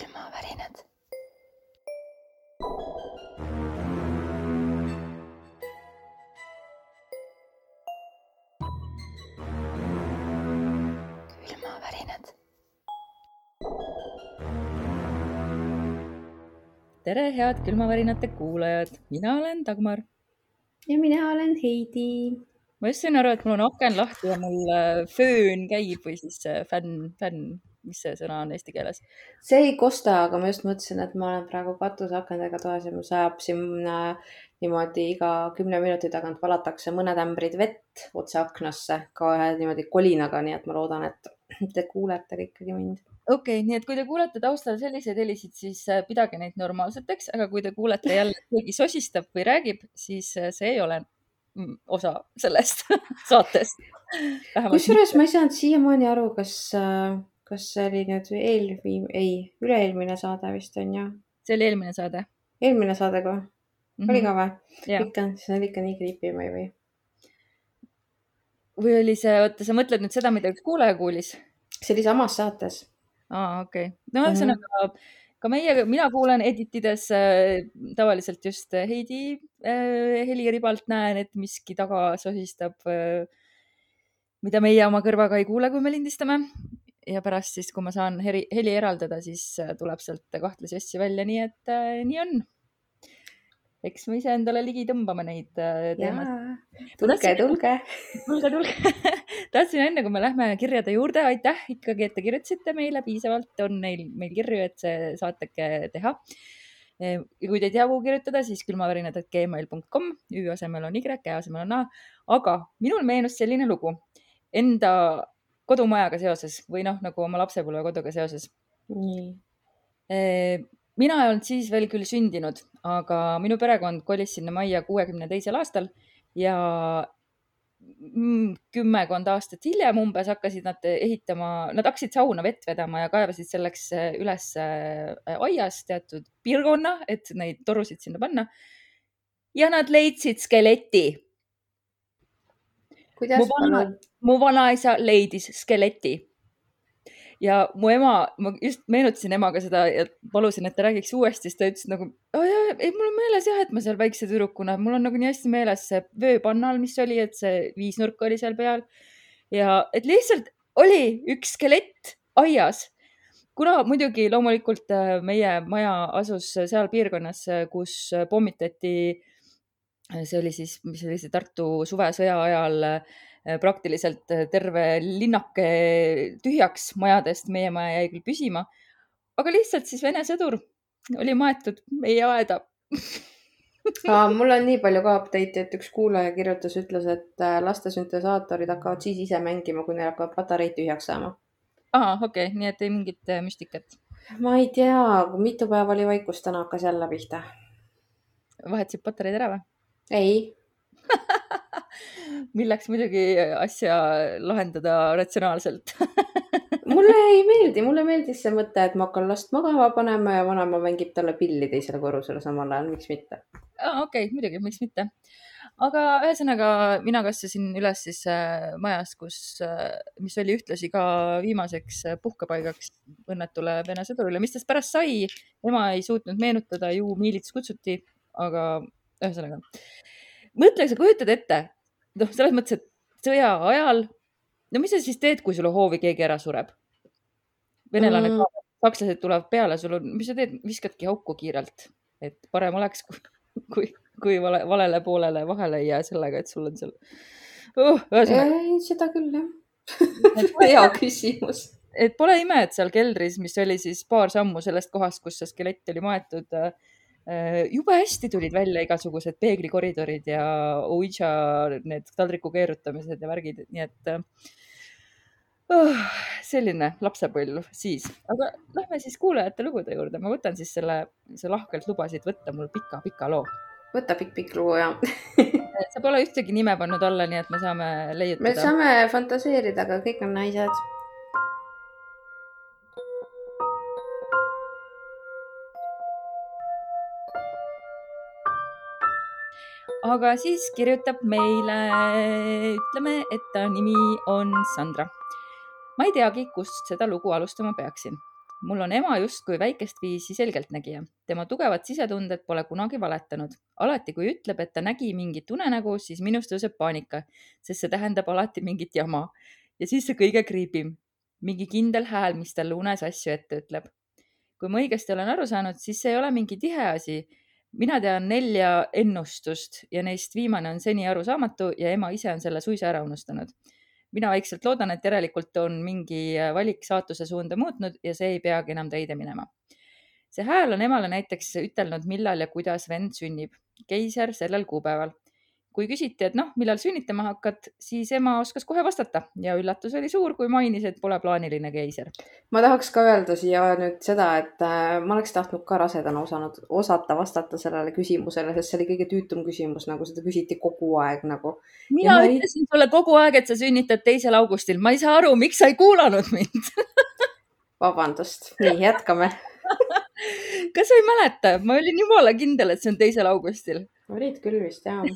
külmavärinad. külmavärinad. tere, head külmavärinate kuulajad, mina olen Dagmar. ja mina olen Heidi. ma just sain aru, et mul on aken lahti ja mul äh, föön käib või siis äh, fänn, fänn, mis see sõna on eesti keeles? see ei kosta, aga ma just mõtlesin, et ma olen praegu katuseakendega toas ja mul sajab sinna niimoodi iga kümne minuti tagant valatakse mõned ämbrid vett otse aknasse kohe niimoodi kolinaga, nii et ma loodan, et te kuulete ikkagi mind. okei okay,, nii et kui te kuulete taustal selliseid helisid, siis äh, pidage neid normaalseteks, aga kui te kuulete jälle, et keegi sosistab või räägib, siis äh, see ei ole mm, osa sellest saatest. kusjuures ma ei saanud siiamaani aru, kas, kas see oli nüüd eelviim-, ei, üle-eelmine saade vist on ju. see oli eelmine saade eelmine saade ka, mm. oli ka või? Ikka, see on ikka nii creepy või, või? või oli see, oota, sa mõtled nüüd seda, mida üks kuulaja kuulis? see oli samas saates. aa, okei okay.. no Mhm. ühesõnaga mm -hmm. ka meie, mina kuulan editides äh, tavaliselt just Heidi äh, heliribalt näen, et miski taga sosistab äh,, mida meie oma kõrvaga ei kuule, kui me lindistame. Ja pärast siis, kui ma saan heli, heli eraldada, siis äh, tuleb sealt kahtlasi asju välja, nii et äh, nii on. eks me ise endale ligi tõmbame neid äh, teemasid. tulge, tulge. tulge, tulge. tahtsin enne, kui me lähme kirjade juurde, aitäh ikkagi, et te kirjutasite meile piisavalt, on neil meil kirju, et see saateke teha. ja kui te ei tea, kuhu kirjutada, siis külmavärinad.gmail.com, Ü asemel on Y, Ä asemel on A. aga minul meenus selline lugu enda kodumajaga seoses või noh, nagu oma lapsepõlvekoduga seoses. nii. mina ei olnud siis veel küll sündinud, aga minu perekond kolis sinna majja kuuekümne teisel aastal ja mm, kümmekond aastat hiljem umbes hakkasid nad ehitama, nad hakkasid sauna vett vedama ja kaevasid selleks äh, üles äh, aias teatud piirkonna, et neid torusid sinna panna. ja nad leidsid skeleti. Mu vana- mu vanaisa leidis skeleti. ja mu ema, ma just meenutasin emaga seda ja palusin, et ta räägiks uuesti, siis ta ütles nagu, ei, mul on meeles jah, et ma seal väikse tüdrukuna, mul on nagu nii hästi meeles see vööpannal, mis oli, et see viisnurk oli seal peal. Ja et lihtsalt oli üks skelett aias. Kuna muidugi loomulikult äh, meie maja asus seal piirkonnas, kus pommitati, see oli siis, mis oli see Tartu suvesõja ajal äh, praktiliselt terve linnake tühjaks majadest, meie maja jäi küll püsima. aga lihtsalt siis Vene sõdur oli maetud meie aeda. mul on nii palju ka update'i, et üks kuulaja kirjutas, ütles, et äh, laste süntesaatorid hakkavad siis ise mängima, kui neil hakkavad patareid tühjaks saama. aa, okei okay,, nii et ei mingit äh, müstikat. ma ei tea, mitu päeva oli vaikus, täna hakkas jälle pihta. vahetasid patareid ära või? Ei, milleks muidugi asja lahendada ratsionaalselt mulle ei meeldi, mulle meeldis see mõte, et ma hakkan last magama panema ja vanaema mängib talle pilli teisele korrusele samal ajal, miks mitte. okei okay,, muidugi, miks mitte. aga ühesõnaga mina kasvasin üles siis äh, majas, kus äh,, mis oli ühtlasi ka viimaseks äh, puhkepaigaks õnnetule Vene sõdurile, mis tast pärast sai. ema ei suutnud meenutada, ju miilits kutsuti, aga ühesõnaga. mõtle, sa kujutad ette, noh, selles mõttes, et sõja ajal, no mis sa siis teed, kui sulle hoovi keegi ära sureb? venelane Mm. mm., sakslased tulevad peale, sul on, mis sa teed, viskadki hauku kiirelt, et parem oleks, kui, kui, kui vale, valele poolele vahele ei jää sellega, et sul on seal uh,. ei, seda küll jah. hea küsimus. et pole ime, et seal keldris, mis oli siis paar sammu sellest kohast, kus see skelett oli maetud äh,, jube hästi tulid välja igasugused peeglikoridorid ja Ouija need taldriku keerutamised ja värgid, nii et äh, uh, selline lapsepõlv siis, aga lähme siis kuulajate lugude juurde, ma võtan siis selle, sa lahkelt lubasid võtta mul pika-pika loo. võta pikk-pikk lugu ja sa pole ühtegi nime pannud alla, nii et me saame me leiutada. saame fantaseerida, aga kõik on naised. Aga siis kirjutab meile, ütleme, et ta nimi on Sandra. ma ei teagi, kust seda lugu alustama peaksin. mul on ema justkui väikest viisi selgeltnägija. tema tugevad sisetunded pole kunagi valetanud. alati, kui ütleb, et ta nägi mingit unenägu, siis minus tõuseb paanika, sest see tähendab alati mingit jama. ja siis see kõige kriipim, mingi kindel hääl, mis talle unes asju ette ütleb. kui ma õigesti olen aru saanud, siis see ei ole mingi tihe asi. Mina tean nelja ennustust ja neist viimane on seni arusaamatu ja ema ise on selle suisa ära unustanud mina vaikselt loodan, et järelikult on mingi valik saatuse suunda muutnud ja see ei peagi enam täide minema. see hääl on emale näiteks ütelnud, millal ja kuidas vend sünnib. keiser sellel kuupäeval kui küsiti, et noh, millal sünnitama hakkad, siis ema oskas kohe vastata ja üllatus oli suur, kui mainis, et pole plaaniline keiser. ma tahaks ka öelda siia nüüd seda, et äh, ma oleks tahtnud ka rasedana osanud, osata vastata sellele küsimusele, sest see oli kõige tüütum küsimus, nagu seda küsiti kogu aeg nagu. mina ma ütlesin ei... sulle kogu aeg, et sa sünnitad teisel augustil, ma ei saa aru, miks sa ei kuulanud mind vabandust, nii jätkame kas sa ei mäleta, ma olin jumala kindel, et see on teisel augustil. Olid küll vist jah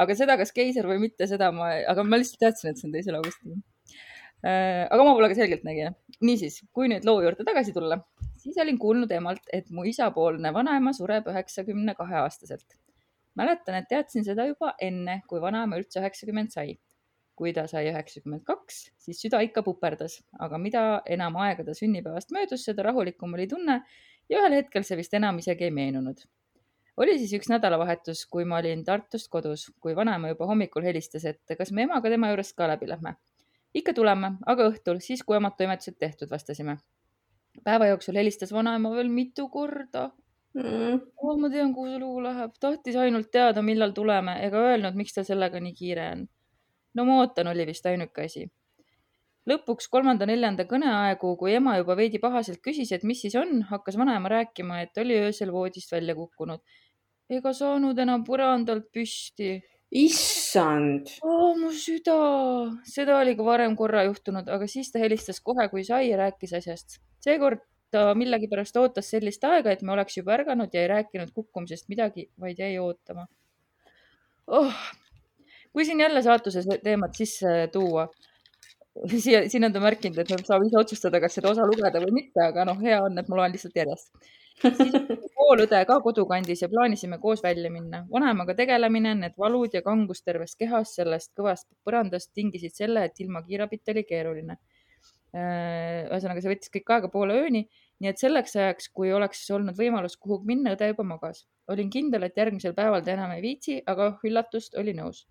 aga seda, kas keiser või mitte, seda ma, aga ma lihtsalt teadsin, et see on teisel augustil. Äh, aga ma pole ka selgeltnägija. niisiis, kui nüüd loo juurde tagasi tulla, siis olin kuulnud emalt, et mu isapoolne vanaema sureb üheksakümne kahe aastaselt. mäletan, et teadsin seda juba enne, kui vanaema üldse üheksakümmend sai kui ta sai üheksakümmend kaks, siis süda ikka puperdas, aga mida enam aega ta sünnipäevast möödus, seda rahulikum oli tunne ja ühel hetkel see vist enam isegi ei meenunud. oli siis üks nädalavahetus, kui ma olin Tartust kodus, kui vanaema juba hommikul helistas, et kas me emaga tema juurest ka läbi lähme. ikka tuleme, aga õhtul, siis kui omad toimetused tehtud, vastasime. päeva jooksul helistas vanaema veel mitu korda mm.. Oh, ma tean, kuhu see lugu läheb, tahtis ainult teada, millal tuleme ega öelnud, miks tal sellega nii kiire on no ma ootan, oli vist ainuke asi. Lõpuks kolmanda-neljanda kõneaegu, kui ema juba veidi pahaselt küsis, et mis siis on, hakkas vanaema rääkima, et oli öösel voodist välja kukkunud. ega saanud enam põrandalt püsti. issand oh,! mu süda, seda oli ka varem korra juhtunud, aga siis ta helistas kohe, kui sai ja rääkis asjast. seekord ta millegipärast ootas sellist aega, et me oleks juba ärganud ja ei rääkinud kukkumisest midagi, vaid jäi ootama. oh, kui siin jälle saatuse teemat sisse tuua, siia, siin on ta märkinud, et saab ise otsustada, kas seda osa lugeda või mitte, aga noh, hea on, et ma loen lihtsalt järjest. siis poolõde ka kodukandis ja plaanisime koos välja minna. vanaemaga tegelemine, need valud ja kangus terves kehas sellest kõvast põrandast tingisid selle, et ilma kiirabita oli keeruline. Äh, ühesõnaga, see võttis kõik aega poole ööni, nii et selleks ajaks, kui oleks olnud võimalus kuhugi minna, õde juba magas. olin kindel, et järgmisel päeval ta enam ei viitsi, aga üllatust, oli nõus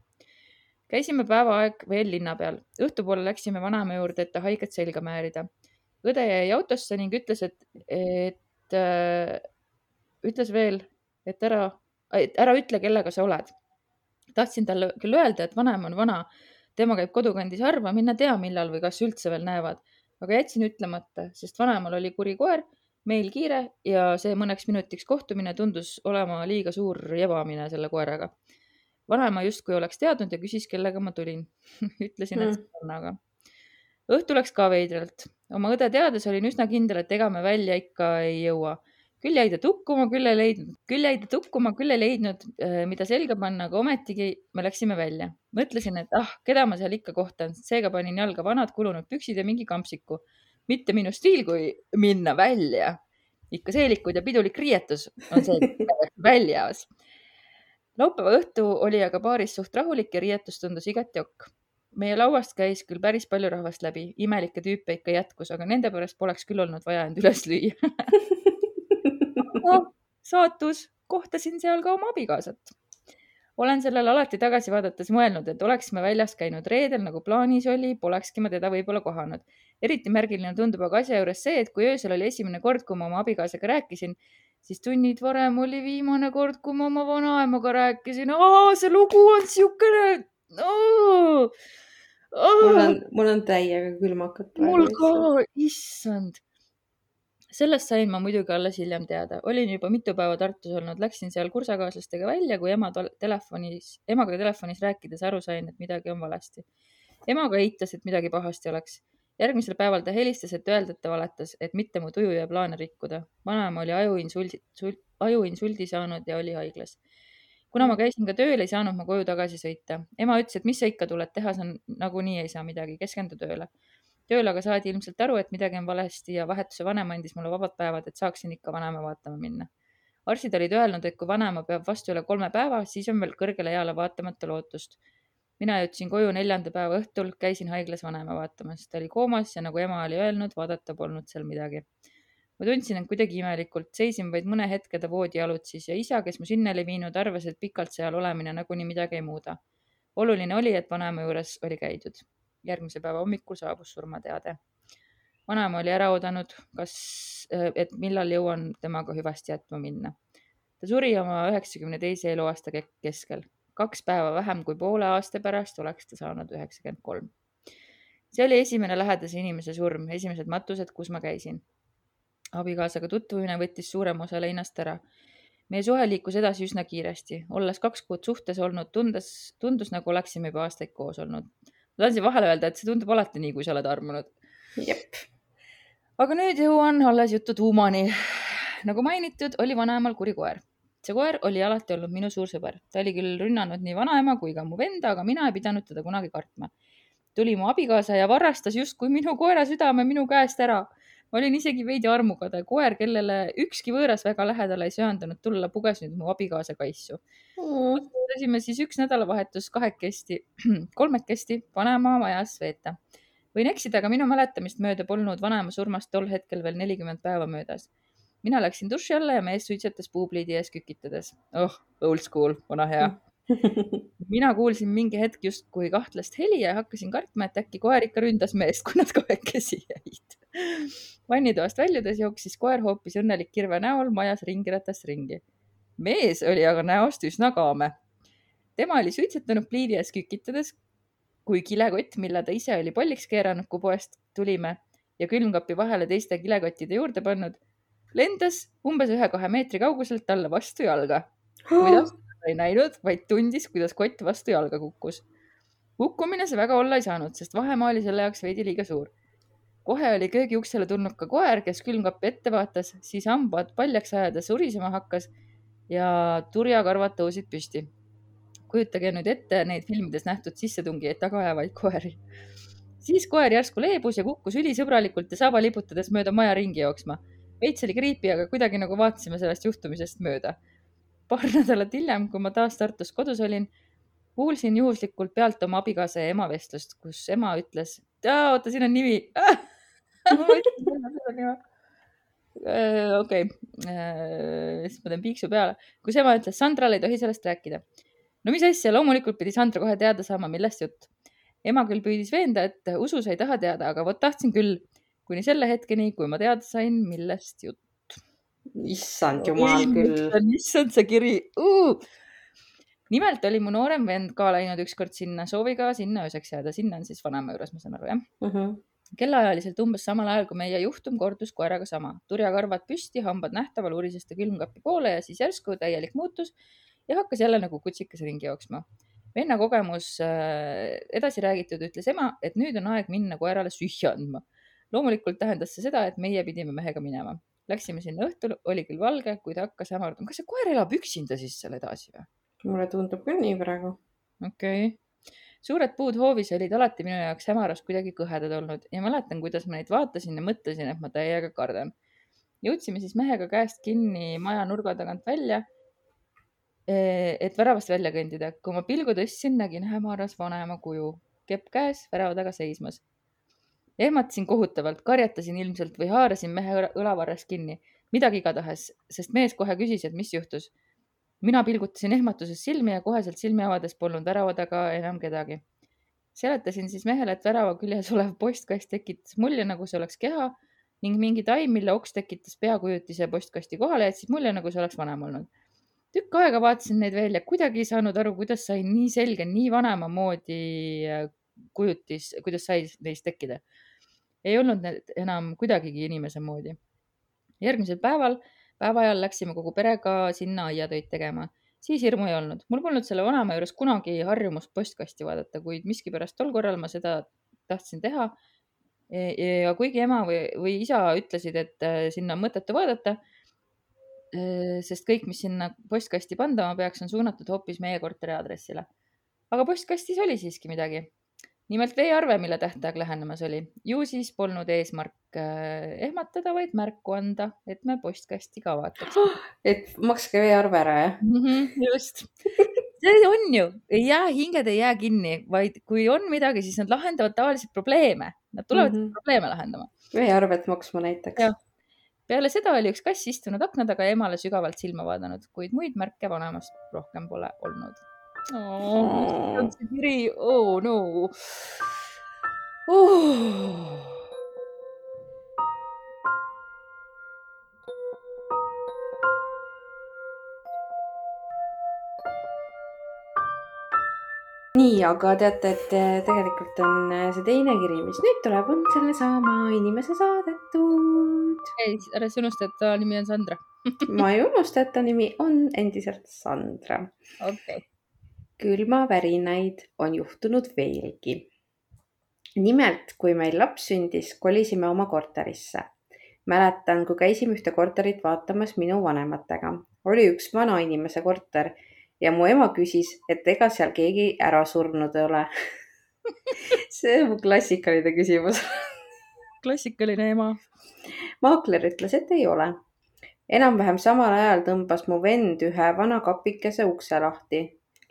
käisime päeva aeg veel linna peal. õhtupoole läksime vanaema juurde, et ta haiget selga määrida. õde jäi autosse ning ütles, et, et äh, ütles veel, et ära, ära ütle, kellega sa oled. tahtsin talle küll öelda, et vanaema on vana, tema käib kodukandis harva, mine tea, millal või kas üldse veel näevad, aga jätsin ütlemata, sest vanaemal oli kuri koer, meil kiire ja see mõneks minutiks kohtumine tundus olema liiga suur jebamine selle koeraga vanaema justkui oleks teadnud ja küsis, kellega ma tulin ütlesin, et mm. sõbrannaga. õhtu läks ka veidralt. oma õde teades olin üsna kindel, et ega me välja ikka ei jõua. küll jäi ta tukkuma, küll ei leidnud, küll jäi ta tukkuma, küll ei leidnud, äh, mida selga panna, aga ometigi me läksime välja. mõtlesin, et ah, keda ma seal ikka kohtan, seega panin jalga vanad kulunud püksid ja mingi kampsiku. mitte minu stiil, kui minna välja. ikka seelikud ja pidulik riietus on see väljas laupäeva õhtu oli aga baaris suht rahulik ja riietus tundus igati okk. meie lauast käis küll päris palju rahvast läbi, imelikke tüüpe ikka jätkus, aga nende pärast poleks küll olnud vaja end üles lüüa saatus, kohtasin seal ka oma abikaasat. olen sellele alati tagasi vaadates mõelnud, et oleksime väljas käinud reedel, nagu plaanis oli, polekski ma teda võib-olla kohanud. eriti märgiline tundub aga asja juures see, et kui öösel oli esimene kord, kui ma oma abikaasaga rääkisin, siis tunnid varem oli viimane kord, kui ma oma vanaemaga rääkisin. see lugu on siukene oh,. Oh. mul on, mul on täiega külmakad praegu. mul ka, issand. sellest sain ma muidugi alles hiljem teada. olin juba mitu päeva Tartus olnud, läksin seal kursakaaslastega välja, kui ema telefonis, emaga telefonis rääkides aru sain, et midagi on valesti. ema ka eitas, et midagi pahasti oleks järgmisel päeval ta helistas, et öelda, et ta valetas, et mitte mu tuju ja plaane rikkuda. vanaema oli ajuinsuldi, ajuinsuldi saanud ja oli haiglas. kuna ma käisin ka tööl, ei saanud ma koju tagasi sõita. ema ütles, et mis sa ikka tuled, teha sa nagunii ei saa midagi, keskendu tööle. tööl aga saadi ilmselt aru, et midagi on valesti ja vahetuse vanem andis mulle vabad päevad, et saaksin ikka vanema vaatama minna. arstid olid öelnud, et kui vanema peab vastu üle kolme päeva, siis on veel kõrgele eale vaatamata lootust. Mina jõudsin koju neljanda päeva õhtul, käisin haiglas vanema vaatamas, ta oli koomas ja nagu ema oli öelnud, vaadata polnud seal midagi ma tundsin end kuidagi imelikult, seisin vaid mõne hetke ta voodi jalutsis ja isa, kes mu sinna oli viinud, arvas, et pikalt seal olemine nagunii midagi ei muuda. oluline oli, et vanaema juures oli käidud. järgmise päeva hommikul saabus surmateade. vanaema oli ära oodanud, kas, et millal jõuan temaga hüvasti jätma minna. ta suri oma üheksakümne teise eluaasta keskel. Kaks päeva vähem kui poole aasta pärast oleks ta saanud üheksakümmend kolm. see oli esimene lähedase inimese surm, esimesed matused, kus ma käisin abikaasaga tutvumine võttis suurema osa leinast ära. meie suhe liikus edasi üsna kiiresti, olles kaks kuud suhtes olnud, tundes, tundus nagu oleksime juba aastaid koos olnud. ma tahan siia vahele öelda, et see tundub alati nii, kui sa oled armunud. jep. aga nüüd jõuan alles jutu tuumani. nagu mainitud, oli vanaemal kuri koer. See koer oli alati olnud minu suur sõber, ta oli küll rünnanud nii vanaema kui ka mu venda, aga mina ei pidanud teda kunagi kartma. tuli mu abikaasa ja varastas justkui minu koera südame minu käest ära ma olin isegi veidi armukade koer, kellele ükski võõras väga lähedale ei söandanud tulla, puges nüüd mu abikaasa kaisu mm.. otsustasime siis üks nädalavahetus kahekesti, kolmekesti vanaema majas veeta. võin eksida, aga minu mäletamist mööda polnud vanaema surmast tol hetkel veel nelikümmend päeva möödas. Mina läksin duši alla ja mees suitsetas puupliidi ees kükitades. oh, old school, vana hea mina kuulsin mingi hetk justkui kahtlast heli ja hakkasin kartma, et äkki koer ikka ründas meest, kui nad kahekesi jäid vannitoast väljudes jooksis koer hoopis õnnelik kirve näol majas ringi-ratas ringi. mees oli aga näost üsna kaame. tema oli suitsetanud pliidi ees kükitades, kui kilekott, mille ta ise oli polliks keeranud, kui poest tulime ja külmkapi vahele teiste kilekottide juurde pannud, lendas umbes ühe-kahe meetri kauguselt talle vastu jalga. kuidas ta ei näinud, vaid tundis, kuidas kott vastu jalga kukkus. kukkumine see väga olla ei saanud, sest vahemaa oli selle jaoks veidi liiga suur kohe oli köögiuksele tulnud ka koer, kes külmkappi ette vaatas, siis hambad paljaks ajades urisema hakkas ja turjakarvad tõusid püsti. kujutage nüüd ette neid filmides nähtud sissetungijaid taga ajavaid koeri. siis koer järsku leebus ja kukkus ülisõbralikult ja saba liputades mööda maja ringi jooksma. Veits oli creepy, aga kuidagi nagu vaatasime sellest juhtumisest mööda. paar nädalat hiljem, kui ma taas Tartus kodus olin, kuulsin juhuslikult pealt oma abikaasa ja ema vestlust, kus ema ütles, oota, siin on nimi Äh, okei, äh, siis ma teen piiksu peale, kus ema ütles, Sandrale ei tohi sellest rääkida. no mis asja, loomulikult pidi Sandra kohe teada saama, millest jutt. ema küll püüdis veenda, et usus ei taha teada, aga vot tahtsin küll, kuni selle hetkeni, kui ma teada sain, millest jutt. issand jumal küll. issand see kiri uh!. nimelt oli mu noorem vend ka läinud ükskord sinna sooviga sinna ööseks jääda, sinna on siis vanaema juures, ma saan aru, jah uh? Mhm. -huh kellaajaliselt umbes samal ajal, kui meie juhtum kordus koeraga sama. turjakarvad püsti, hambad nähtaval, urises ta külmkapi poole ja siis järsku täielik muutus ja hakkas jälle nagu kutsikas ringi jooksma. venna kogemus äh, edasi räägitud, ütles ema, et nüüd on aeg minna koerale süüa andma. Loomulikult tähendas see seda, et meie pidime mehega minema. Läksime sinna õhtul, oli küll valge, kuid hakkas hämarduma. kas see koer elab üksinda siis seal edasi või? mulle tundub küll nii praegu. okei okay suured puud hoovis olid alati minu jaoks hämarast kuidagi kõhedad olnud ja mäletan, kuidas ma neid vaatasin ja mõtlesin, et ma täiega kardan. jõudsime siis mehega käest kinni maja nurga tagant välja, e, et väravast välja kõndida. kui ma pilgu tõstsin, nägin hämaras vanaema kuju, kepp käes, värava taga seismas. Ehmatasin kohutavalt, karjatasin ilmselt või haarasin mehe õlavarrest kinni, midagi igatahes, sest mees kohe küsis, et mis juhtus mina pilgutasin ehmatuses silmi ja koheselt silmi avades polnud värava taga enam kedagi. seletasin siis mehele, et värava küljes olev postkast tekitas mulje, nagu see oleks keha ning mingi taim, mille oks tekitas peakujutise postkasti kohale, jättis mulje, nagu see oleks vanem olnud. tükk aega vaatasin neid veel ja kuidagi ei saanud aru, kuidas sai nii selge, nii vanema moodi äh, kujutis, kuidas sai neist tekkida. Ei olnud need enam kuidagigi inimese moodi. järgmisel päeval päeva ajal läksime kogu perega sinna aiatöid tegema. siis hirmu ei olnud. mul polnud selle vanaema juures kunagi harjumust postkasti vaadata, kuid miskipärast tol korral ma seda tahtsin teha. E, ja kuigi ema või, või isa ütlesid, et äh, sinna on mõttetu vaadata, sest kõik, mis sinna postkasti pandama peaks, on suunatud hoopis meie korteri aadressile. aga postkastis oli siiski midagi. Nimelt veearve, mille tähtaeg lähenemas oli. ju siis polnud eesmärk äh, ehmatada, vaid märku anda, et me postkasti ka vaataks et makske veearve ära, jah? mm. -hmm, just see on ju, ei jää, hinged ei jää kinni, vaid kui on midagi, siis nad lahendavad tavaliselt probleeme. Nad tulevad mm -hmm. probleeme lahendama. veearvet maksma näiteks. peale seda oli üks kass istunud akna taga ja emale sügavalt silma vaadanud, kuid muid märke vanemast rohkem pole olnud oh,. kiri, oh no oh.. nii, aga teate, et tegelikult on see teine kiri, mis nüüd tuleb, on sellesama inimese saadetud. ei, ära sa unusta, et ta nimi on Sandra ma ei unusta, et ta nimi on endiselt Sandra. okei okay külmavärinaid on juhtunud veelgi. nimelt, kui meil laps sündis, kolisime oma korterisse. mäletan, kui käisime ühte korterit vaatamas minu vanematega. oli üks vanainimese korter ja mu ema küsis, et ega seal keegi ära surnud ei ole see on mu klassikaline küsimus klassikaline ema. maakler ütles, et ei ole enam-vähem samal ajal tõmbas mu vend ühe vana kapikese ukse lahti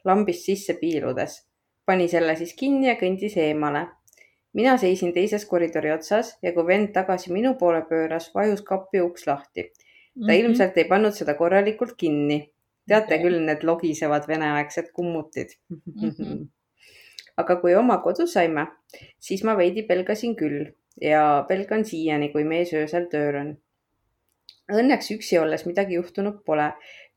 lambist sisse piiludes. pani selle siis kinni ja kõndis eemale. mina seisin teises koridori otsas ja kui vend tagasi minu poole pööras, vajus kapi uks lahti. ta mm -hmm. ilmselt ei pannud seda korralikult kinni. teate okay. küll, need logisevad veneaegsed kummutid mm. -hmm. aga kui oma kodu saime, siis ma veidi pelgasin küll ja pelgan siiani, kui mees öösel tööl on. Õnneks üksi olles midagi juhtunud pole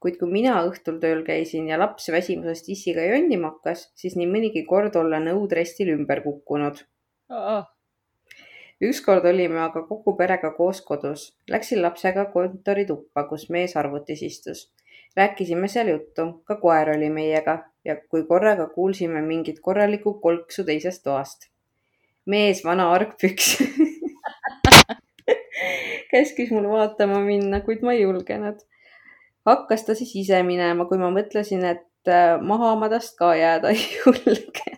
kuid kui mina õhtul tööl käisin ja laps väsimusest issiga jonnima hakkas, siis nii mõnigi kord olla nõudrestil ümber kukkunud oh.. ükskord olime aga kogu perega koos kodus. Läksin lapsega kontorituppa, kus mees arvutis istus. rääkisime seal juttu, ka koer oli meiega ja kui korraga kuulsime mingit korralikku kolksu teisest toast. mees, vana argpüks käskis mul vaatama minna, kuid ma ei julgenud hakkas ta siis ise minema, kui ma mõtlesin, et äh, maha ma tast ka jääda ei julge.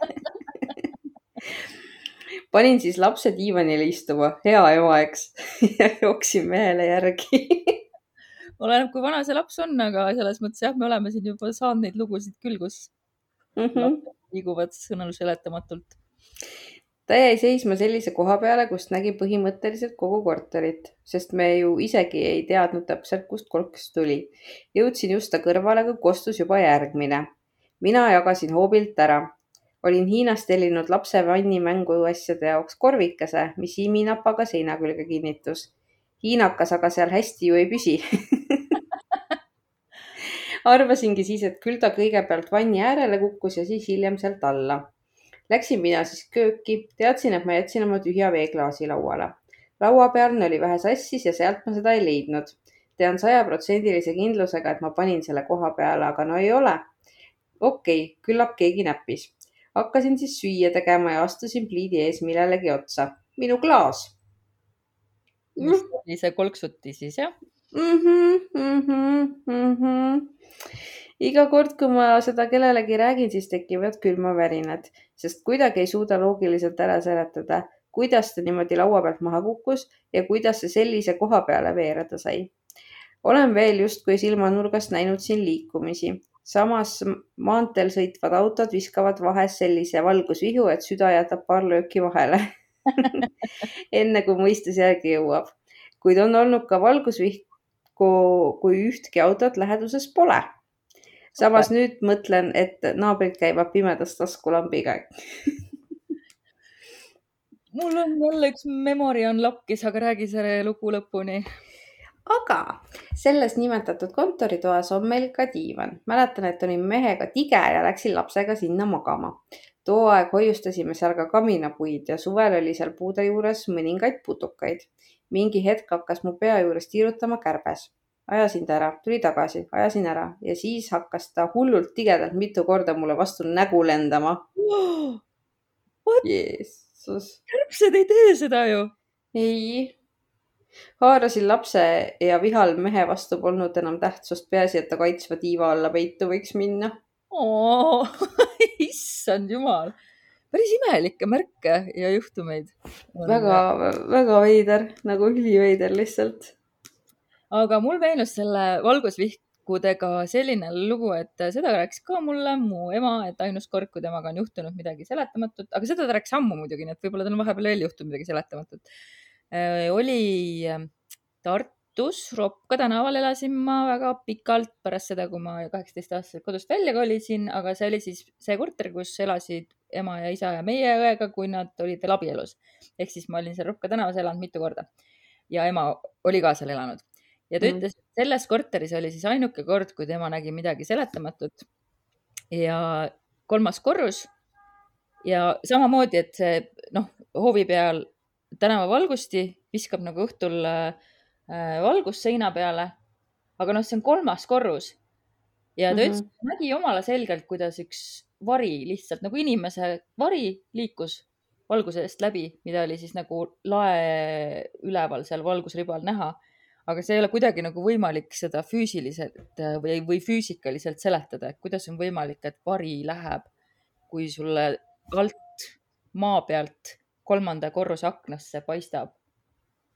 Panin siis lapse diivanile istuma, hea ema, eks ja jooksin mehele järgi. Oleneb, kui vana see laps on, aga selles mõttes jah, me oleme siin juba saanud neid lugusid küll, kus mm -hmm. liiguvad sõnul seletamatult ta jäi seisma sellise koha peale, kust nägi põhimõtteliselt kogu korterit, sest me ju isegi ei teadnud täpselt, kust kolks tuli. jõudsin just ta kõrvale, kui kostus juba järgmine. mina jagasin hoobilt ära. olin Hiinast tellinud lapse vanni mänguasjade jaoks korvikese, mis iminapaga seina külge kinnitus. hiinakas aga seal hästi ju ei püsi arvasingi siis, et küll ta kõigepealt vanni äärele kukkus ja siis hiljem sealt alla Läksin mina siis kööki, teadsin, et ma jätsin oma tühja veeklaasi lauale. lauapealne oli vähe sassis ja sealt ma seda ei leidnud. tean sajaprotsendilise kindlusega, et ma panin selle koha peale, aga no ei ole. okei okay,, küllap keegi näppis. hakkasin siis süüa tegema ja astusin pliidi ees millelegi otsa. minu klaas. mis oli see kolksuti siis jah mm? -hmm, mm -hmm, mm -hmm iga kord, kui ma seda kellelegi räägin, siis tekivad külmavärinad, sest kuidagi ei suuda loogiliselt ära seletada, kuidas ta niimoodi laua pealt maha kukkus ja kuidas see sellise koha peale veereda sai. olen veel justkui silmanurgast näinud siin liikumisi. samas maanteel sõitvad autod viskavad vahest sellise valgusvihu, et süda jätab paar lööki vahele enne kui mõistus järgi jõuab. kuid on olnud ka valgusvihku, kui ühtki autot läheduses pole samas nüüd mõtlen, et naabrid käivad pimedas taskulambiga mul on jälle üks memory on lakkis, aga räägi selle lugu lõpuni. aga selles nimetatud kontoritoas on meil ka diivan. mäletan, et olin mehega tige ja läksin lapsega sinna magama. too aeg hoiustasime seal ka kaminapuid ja suvel oli seal puude juures mõningaid putukaid. mingi hetk hakkas mu pea juures tiirutama kärbes ajasin ta ära, tuli tagasi, ajasin ära ja siis hakkas ta hullult tigedalt mitu korda mulle vastu nägu lendama oh,. Jeesus. kärbsed ei tee seda ju. ei. haarasin lapse ja vihal mehe vastu polnud enam tähtsust, peaasi, et ta kaitsva tiiva alla peitu võiks minna oh,. issand jumal. päris imelikke märke ja juhtumeid. väga, väga veider, nagu üliveider lihtsalt. Aga mul meenus selle valgusvihkudega selline lugu, et seda rääkis ka mulle mu ema, et ainus kord, kui temaga on juhtunud midagi seletamatut, aga seda ta rääkis ammu muidugi, nii et võib-olla tal on vahepeal veel juhtunud midagi seletamatut. oli Tartus Ropka tänaval elasin ma väga pikalt pärast seda, kui ma kaheksateistaastaselt kodust välja kolisin, aga see oli siis see korter, kus elasid ema ja isa ja meie õega, kui nad olid veel abielus. ehk siis ma olin seal Ropka tänavas elanud mitu korda ja ema oli ka seal elanud ja ta mm. ütles, et selles korteris oli siis ainuke kord, kui tema nägi midagi seletamatut. ja kolmas korrus ja samamoodi, et see noh, hoovi peal tänavavalgusti viskab nagu õhtul äh, valgust seina peale. aga noh, see on kolmas korrus ja ta mm -hmm. ütles, et nägi jumala selgelt, kuidas üks vari lihtsalt nagu inimese vari liikus valguse eest läbi, mida oli siis nagu lae üleval seal valgusribal näha. Aga see ei ole kuidagi nagu võimalik seda füüsiliselt või, või füüsikaliselt seletada, et kuidas on võimalik, et vari läheb, kui sulle alt maa pealt kolmanda korruse aknasse paistab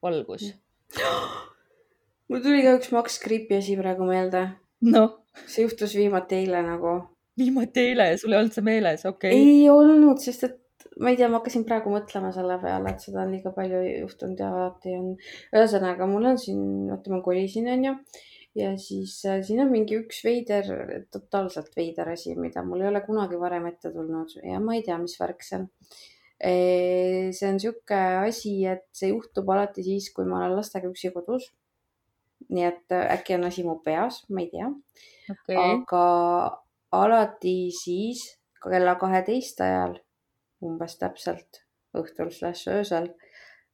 valgus. mul tuli ka üks Max Gripi asi praegu meelde. noh. see juhtus viimati eile nagu. viimati eile ja sul ei olnud see meeles, okei okay.? ei olnud, sest et ma ei tea, ma hakkasin praegu mõtlema selle peale, et seda on liiga palju juhtunud ja alati on. ühesõnaga, mul on siin, vaata ma kolisin, onju ja siis äh, siin on mingi üks veider, totaalselt veider asi, mida mul ei ole kunagi varem ette tulnud ja ma ei tea, mis värk see on see on niisugune asi, et see juhtub alati siis, kui ma olen lastega üksi kodus. nii et äh, äkki on asi mu peas, ma ei tea okay.. aga alati siis kella kaheteist ajal, umbes täpselt õhtul slaš öösel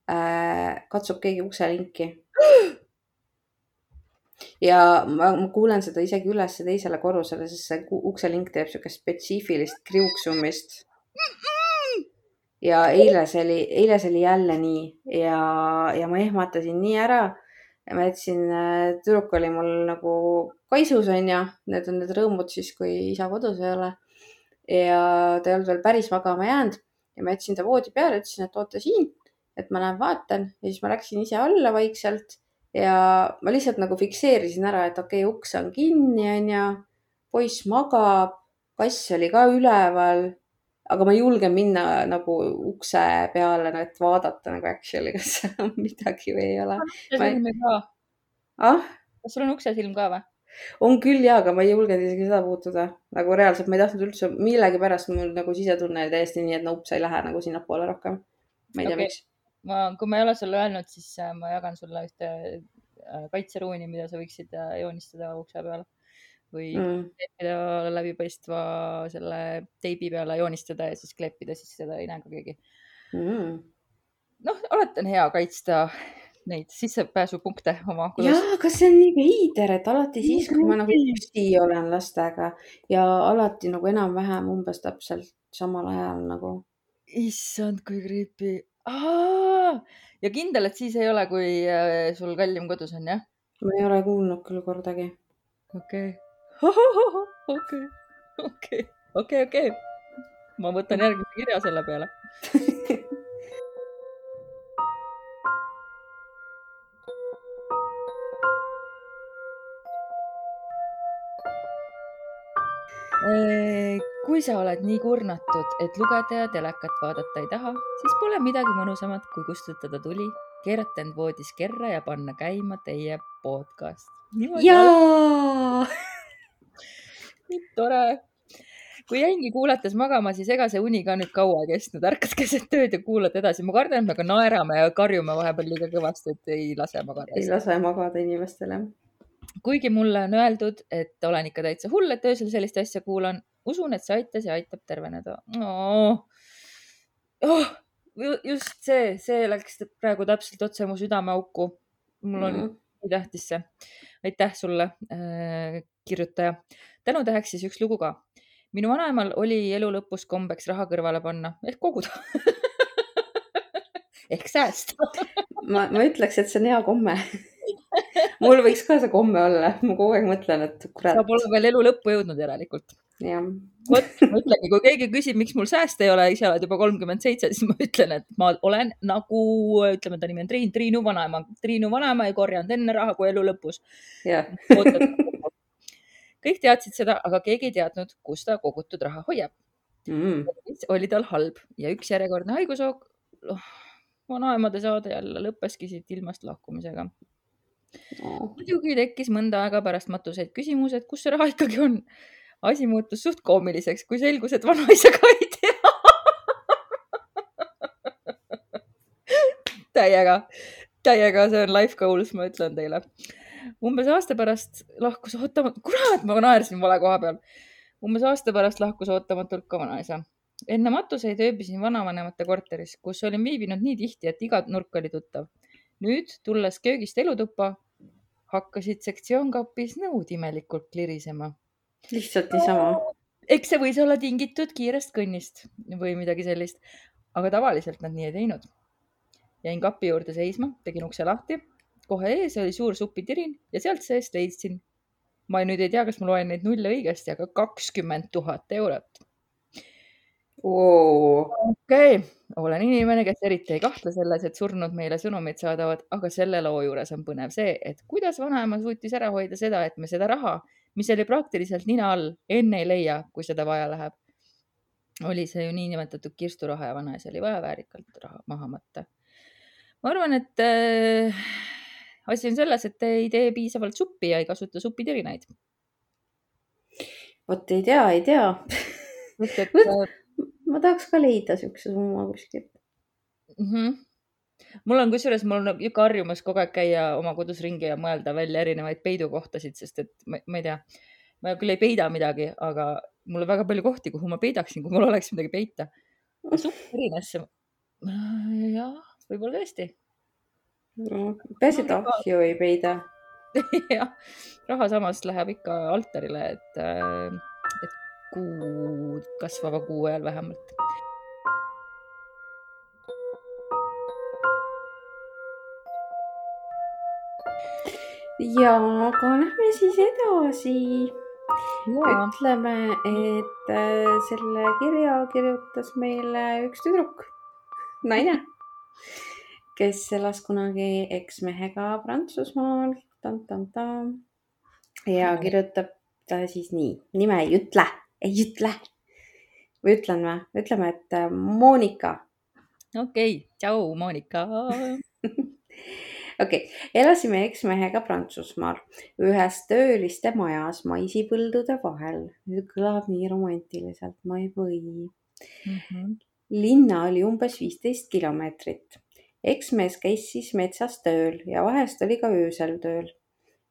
äh, katsub keegi ukselinki ja ma, ma kuulen seda isegi üles teisele korrusele, sest see ukselink teeb niisugust spetsiifilist kriuksumist ja eile see oli, eile see oli jälle nii ja, ja ma ehmatasin nii ära. ma jätsin, äh, tüdruk oli mul nagu kaisus onju, need on need rõõmud siis, kui isa kodus ei ole. Ja ta ei olnud veel päris magama jäänud ja ma jätsin ta voodi peale, ütlesin, et oota siin, et ma lähen vaatan ja siis ma läksin ise alla vaikselt ja ma lihtsalt nagu fikseerisin ära, et okei okay,, uks on kinni onju, poiss magab, kass oli ka üleval aga ma ei julge minna nagu ukse peale, et vaadata nagu actually, kas seal on midagi või ei ole. ah? kas sul on uksesilm ka või? On küll ja, aga ma ei julgenud isegi seda puutuda, nagu reaalselt ma ei tahtnud üldse, millegipärast mul nagu sisetunne oli täiesti nii, et no ups ei lähe nagu sinnapoole rohkem. ma ei tea okay., miks. ma, kui ma ei ole sulle öelnud, siis äh, ma jagan sulle ühte äh, kaitseruuni, mida sa võiksid äh, joonistada ukse peale või mm. kleepida läbipaistva selle teibi peale, joonistada ja siis kleepida, siis seda ei näe ka keegi mm.. noh, alati on hea kaitsta neid sissepääsupunkte oma jaa, aga see on nii veider, et alati siis, kui ma nagu üksi olen lastega ja alati nagu enam-vähem umbes täpselt samal ajal nagu. issand, kui creepy. ja kindel, et siis ei ole, kui äh, sul kallim kodus on, jah? ma ei ole kuulnud küll kordagi. okei okei, okei, okei, okei. ma võtan järgmise kirja selle peale kui sa oled nii kurnatud, et lugeda ja telekat vaadata ei taha, siis pole midagi mõnusamat, kui kustutada tuli, keerata end voodis kerra ja panna käima teie podcast. jaa nii tore. kui jäingi kuulates magama, siis ega see uni ka nüüd kaua ei kestnud, ärkad keset tööd ja kuulad edasi. ma kardan, et me ka naerame ja karjume vahepeal liiga kõvasti, et ei lase magada. ei lase magada inimestele. Kuigi mulle on öeldud, et olen ikka täitsa hull, et öösel sellist asja kuulan, usun, et see aitas ja aitab terveneda oh.. Oh, just see, see läks praegu täpselt otse mu südameauku. mul on mm. nii tähtis see. aitäh sulle äh,, kirjutaja tänutäheks siis üks lugu ka. minu vanaemal oli elu lõpus kombeks raha kõrvale panna ehk koguda ehk säästa ma, ma ütleks, et see on hea komme mul võiks ka see komme olla, ma kogu aeg mõtlen, et kurat. sa pole veel elu lõppu jõudnud järelikult. vot, ma ütlengi, kui keegi küsib, miks mul sääste ei ole, ise oled juba kolmkümmend seitse, siis ma ütlen, et ma olen nagu, ütleme, ta nimi on Triin, Triinu vanaema. Triinu vanaema ei korjanud enne raha kui elu lõpus. kõik teadsid seda, aga keegi ei teadnud, kus ta kogutud raha hoiab. Mm. oli tal halb ja üks järjekordne haigushoog, vanaemade saade jälle lõppeski siit ilmast lahkumisega. Muidugi tekkis mõnda aega pärast matuseid küsimus, et kus see raha ikkagi on. asi muutus suht koomiliseks, kui selgus, et vanaisa ka ei tea. täiega, täiega, see on life goals, ma ütlen teile. umbes aasta pärast lahkus ootamatult, kurat, ma naersin vale koha peal. umbes aasta pärast lahkus ootamatult ka vanaisa. enne matuseid ööbisin vanavanemate korteris, kus olin viibinud nii tihti, et iga nurk oli tuttav. nüüd, tulles köögist elutuppa, hakkasid sektsioonkapis nõud imelikult klirisema. lihtsalt niisama. eks see võis olla tingitud kiirest kõnnist või midagi sellist, aga tavaliselt nad nii ei teinud. jäin kapi juurde seisma, tegin ukse lahti, kohe ees oli suur supitirin ja sealt seest leidsin, ma nüüd ei tea, kas ma loen neid nulle õigesti, aga kakskümmend tuhat eurot. Okei okay., olen inimene, kes eriti ei kahtle selles, et surnud meile sõnumeid saadavad, aga selle loo juures on põnev see, et kuidas vanaema suutis ära hoida seda, et me seda raha, mis oli praktiliselt nina all, enne ei leia, kui seda vaja läheb. oli see ju niinimetatud kirsturaha ja vanaisa oli vaja väärikalt raha maha matta. ma arvan, et äh, asi on selles, et te ei tee piisavalt suppi ja ei kasuta supitirinaid. vot ei tea, ei tea. sest et äh, ma tahaks ka leida siukse summa kuskilt. mm. -hmm. mul on kusjuures, mul on niisugune harjumus kogu aeg käia oma kodus ringi ja mõelda välja erinevaid peidukohtasid, sest et ma, ma ei tea, ma küll ei peida midagi, aga mul on väga palju kohti, kuhu ma peidaksin, kui mul oleks midagi peita. supperinasse, jah, võib-olla tõesti. peaasi, et ahju ei peida. jah, raha samas läheb ikka altarile, et, et kuu, kasvava kuu ajal vähemalt. ja, aga lähme siis edasi. ütleme, et äh, selle kirja kirjutas meile üks tüdruk, naine, kes elas kunagi eksmehega Prantsusmaal. ja kirjutab ta siis nii, nime ei ütle, ei ütle. või ütlen või? ütleme, et äh, Monika okei okay., tšau, Monika. okei okay., elasime eksmehega Prantsusmaal ühes tööliste majas maisipõldude vahel. kõlab nii romantiliselt, ma ei või. Mhm. linna oli umbes viisteist kilomeetrit. eksmees käis siis metsas tööl ja vahest oli ka öösel tööl.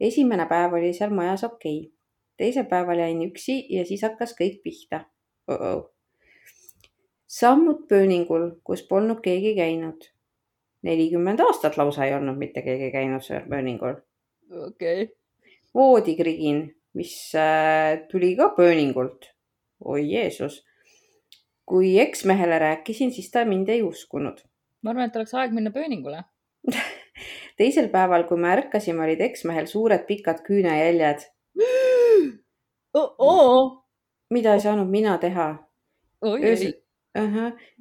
esimene päev oli seal majas okei okay.. Teisel päeval jäin üksi ja siis hakkas kõik pihta uh. -oh. sammud pööningul, kus polnud keegi käinud. nelikümmend aastat lausa ei olnud mitte keegi käinud seal pööningul. okei, voodikrigin, mis äh, tuli ka pööningult. oi Jeesus. kui eksmehele rääkisin, siis ta mind ei uskunud. ma arvan, et oleks aeg minna pööningule. teisel päeval, kui me ärkasime, olid eksmehel suured pikad küünejäljed. mida ei saanud mina teha? öösel,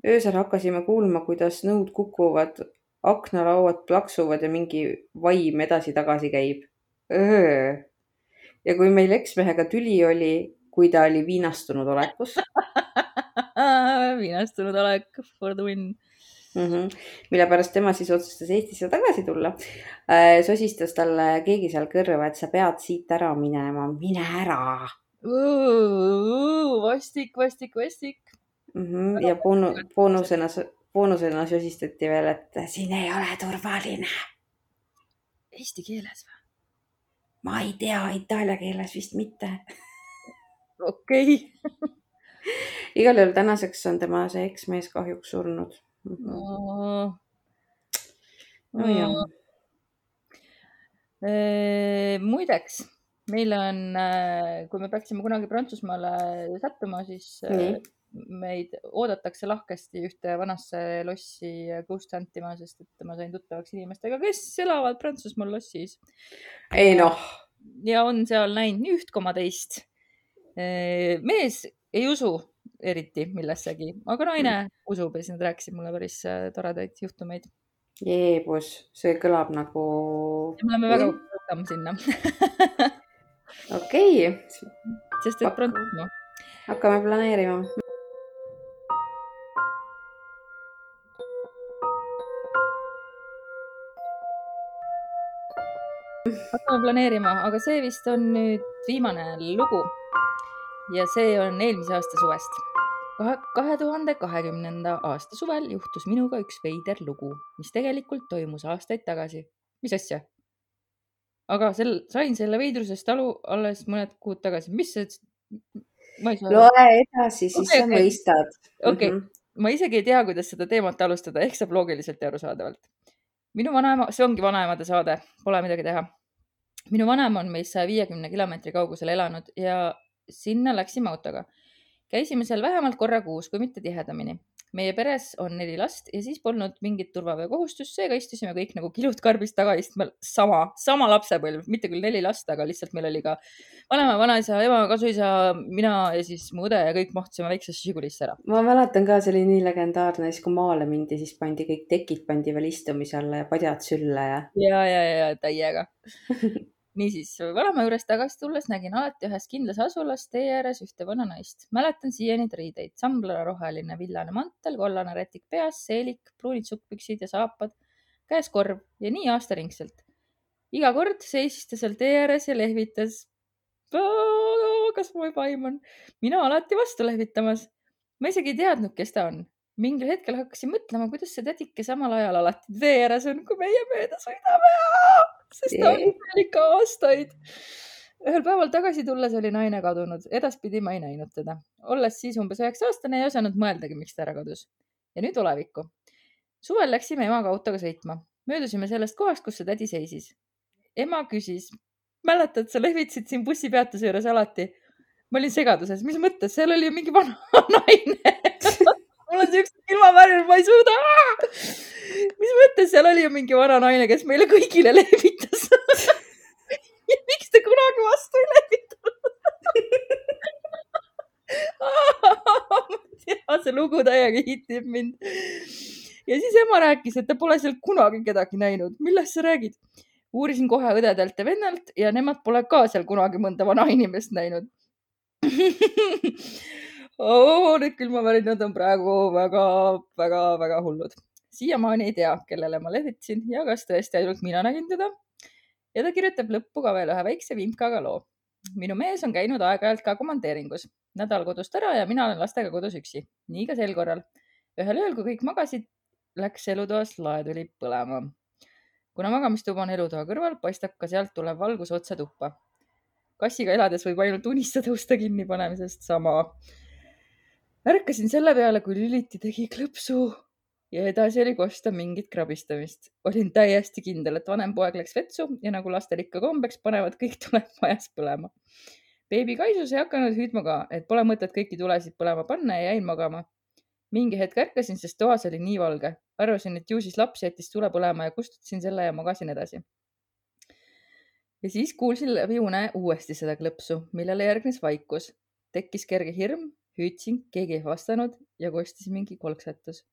öösel hakkasime kuulma, kuidas nõud kukuvad, aknalauad plaksuvad ja mingi vaim edasi-tagasi käib. ja kui meil eksmehega tüli oli, kui ta oli viinastunud olekus. Viinastunud olek for the win. mm, -hmm. mille pärast tema siis otsustas Eestisse tagasi tulla, sosistas talle keegi seal kõrva, et sa pead siit ära minema, mine ära vastik, vastik, vastik. mm. -hmm. ja boonu-, boonusena, boonusena sosistati veel, et siin ei ole turvaline. Eesti keeles või? ma ei tea, itaalia keeles vist mitte. okei igal juhul tänaseks on tema see eksmees kahjuks surnud mm. -hmm. okay.. no jah, muideks, meil on, kui me peaksime kunagi Prantsusmaale sattuma, siis äh, Nii. meid oodatakse lahkesti ühte vanasse lossi ghost hunt ima, sest et ma sain tuttavaks inimestega, kes elavad Prantsusmaal lossis ei noh, ja on seal näinud nii üht koma teist. mees ei usu eriti millessegi, aga naine usub ja siis nad rääkisid mulle päris äh, toredaid juhtumeid. jeebus, see kõlab nagu. me oleme väga rohkem sinna, okei okay., sest et Prantsusmaa. hakkame planeerima. hakkame planeerima, aga see vist on nüüd viimane lugu. ja see on eelmise aasta suvest. kahe tuhande kahekümnenda aasta suvel juhtus minuga üks veider lugu, mis tegelikult toimus aastaid tagasi. mis asja? Aga sel, sain selle veidrusest aru alles mõned kuud tagasi, mis see, ma ei saa loe edasi, siis Okei, sa okei. mõistad. okei, ma isegi ei tea, kuidas seda teemat alustada, ehk saab loogiliselt ja arusaadavalt. minu vanaema, see ongi vanaemade saade, pole midagi teha. minu vanaema on meist saja viiekümne kilomeetri kaugusel elanud ja sinna läksime autoga. käisime seal vähemalt korra kuus, kui mitte tihedamini. Meie peres on neli last ja siis polnud mingit turvaveokohustust, seega istusime kõik nagu kilud karbist tagaistmel sama, sama lapsepõlv, mitte küll neli last, aga lihtsalt meil oli ka vanaema, vanaisa, ema, kasuisa, mina ja siis mu õde ja kõik mahtusime väiksesse Žigulisse ära. ma mäletan ka, see oli nii legendaarne, siis kui maale mindi, siis pandi kõik tekid pandi veel istumise alla ja padjad sülle ja. ja, ja, ja täiega. niisiis, vanaema juurest tagasi tulles nägin alati ühes kindlas asulas tee ääres ühte vana naist. mäletan siiani ta riideid, sambla roheline villane mantel, kollane rätik peas, seelik, pruunid sukkpüksid ja saapad, käes korv ja nii aastaringselt. iga kord seisis ta seal tee ääres ja lehvitas. kas mu juba aiman? mina alati vastu lehvitamas. ma isegi ei teadnud, kes ta on mingil hetkel hakkasin mõtlema, kuidas see tädike samal ajal alati tee ääres on, kui meie mööda sõidame. Sest ta Jee. seal ikka aastaid. ühel päeval tagasi tulles oli naine kadunud, edaspidi ma ei näinud teda. olles siis umbes üheksa aastane, ei osanud mõeldagi, miks ta ära kadus. ja nüüd olevikku. suvel läksime emaga autoga sõitma, möödusime sellest kohast, kus see tädi seisis. ema küsis, mäletad, sa lehvitasid siin bussipeatuse juures alati? ma olin segaduses, mis mõttes, seal oli ju mingi vana naine. Mul on siuksed ilmavärvid, ma ei suuda. mis mõttes, seal oli ju mingi vana naine, kes meile kõigile lehvitas. miks te kunagi vastu ei lehvitanud? ja see lugu täiega hitib mind. ja siis ema rääkis, et ta pole seal kunagi kedagi näinud. millest sa räägid? uurisin kohe õdedelt ja vennalt ja nemad pole ka seal kunagi mõnda vana inimest näinud oh,. Need külmavärinad on praegu väga-väga-väga hullud. siiamaani ei tea, kellele ma lehvitasin ja kas tõesti ainult mina nägin teda. ja ta kirjutab lõppu ka veel ühe väikse vimkaga loo. minu mees on käinud aeg-ajalt ka komandeeringus, nädal kodust ära ja mina olen lastega kodus üksi. nii ka sel korral. ühel ööl, kui kõik magasid, läks elutoas laetuli põlema. kuna magamistuba on elutoa kõrval, paistab ka sealt tulev valgus otse tuppa kassiga elades võib ainult unistada uste kinnipanemisest sama. Ärkasin selle peale, kui Lüliti tegi klõpsu ja edasi oli kosta mingit krabistamist. olin täiesti kindel, et vanem poeg läks vetsu ja nagu lastel ikka kombeks, panevad kõik tuled majas põlema. beebi Kaisus ei hakanud hüüdma ka, et pole mõtet kõiki tulesid põlema panna ja jäin magama. mingi hetk ärkasin, sest toas oli nii valge. arvasin, et ju siis laps jättis tule põlema ja kustutasin selle ja magasin edasi ja siis kuulsin läbi une uuesti seda klõpsu, millele järgnes vaikus. tekkis kerge hirm, hüüdsin, keegi ei vastanud ja kostis mingi kolksatus.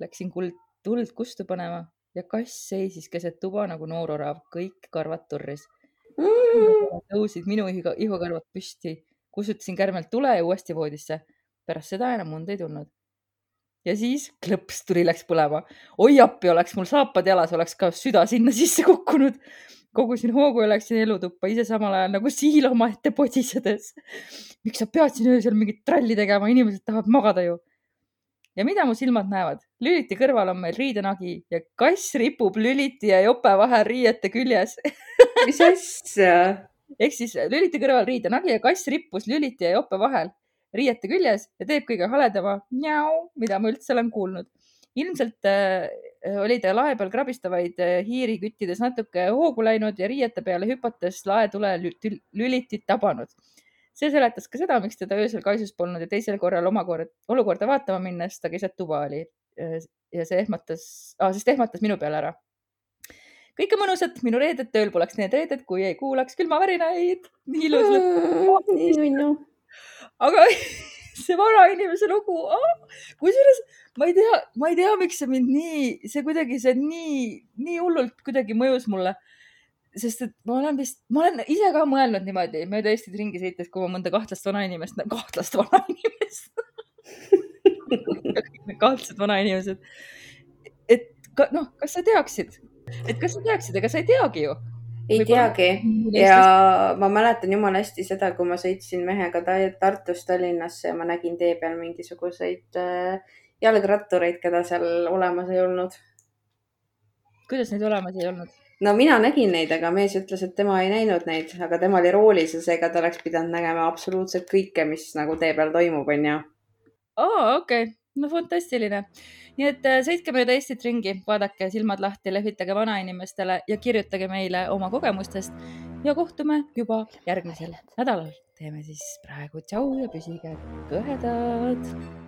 Läksin kuld, tuld kustu panema ja kass seisis keset tuba nagu noor orav, kõik karvad turris. tõusid minu ihu- ihukarvad püsti, kustutasin kärmelt tule ja uuesti voodisse. pärast seda enam und ei tulnud. ja siis klõps tuli, läks põlema. oi appi, oleks mul saapad jalas, oleks ka süda sinna sisse kukkunud. Kogusin hoogu ja läksin elutuppa ise samal ajal nagu siil omaette podisedes. miks sa pead siin öösel mingit tralli tegema, inimesed tahavad magada ju. ja mida mu silmad näevad? Lüliti kõrval on meil riidenagi ja kass ripub Lüliti ja jope vahel riiete küljes. mis asja? ehk siis Lüliti kõrval riidenagi ja kass rippus Lüliti ja jope vahel riiete küljes ja teeb kõige haledama mjau, mida ma üldse olen kuulnud. ilmselt äh, oli ta lae peal krabistavaid äh, hiiri küttides natuke hoogu läinud ja riiete peale hüpates laetule lü- Lülitit tabanud. see seletas ka seda, miks teda öösel kaisus polnud ja teisel korral omakord olukorda vaatama minnes ta keset tuba oli. ja see ehmatas ah,, sest ehmatas minu peale ära. kõike mõnusat, minu reeded tööl poleks need reeded, kui ei kuulaks külmavärinaid. nii ilus lõpp. aga see vanainimese lugu oh,, kusjuures ma ei tea, ma ei tea, miks see mind nii, see kuidagi, see nii, nii hullult kuidagi mõjus mulle. sest et ma olen vist, ma olen ise ka mõelnud niimoodi mööda Eestit ringi sõites, kui ma mõnda kahtlast vanainimest, kahtlast vanainimest kahtlased vanainimesed. et ka, noh, kas sa teaksid, et kas sa teaksid, ega sa ei teagi ju ei teagi ja ma mäletan jumala hästi seda, kui ma sõitsin mehega Tartust Tallinnasse ja ma nägin tee peal mingisuguseid äh, jalgrattureid, keda seal olemas ei olnud. kuidas neid olemas ei olnud? no mina nägin neid, aga mees ütles, et tema ei näinud neid, aga tema oli roolis ja seega ta oleks pidanud nägema absoluutselt kõike, mis nagu tee peal toimub, onju. aa, okei okay., no fantastiline nii et äh, sõitke mööda Eestit ringi, vaadake silmad lahti, lehvitage vanainimestele ja kirjutage meile oma kogemustest ja kohtume juba järgmisel nädalal. teeme siis praegu tšau ja püsige kõhedad.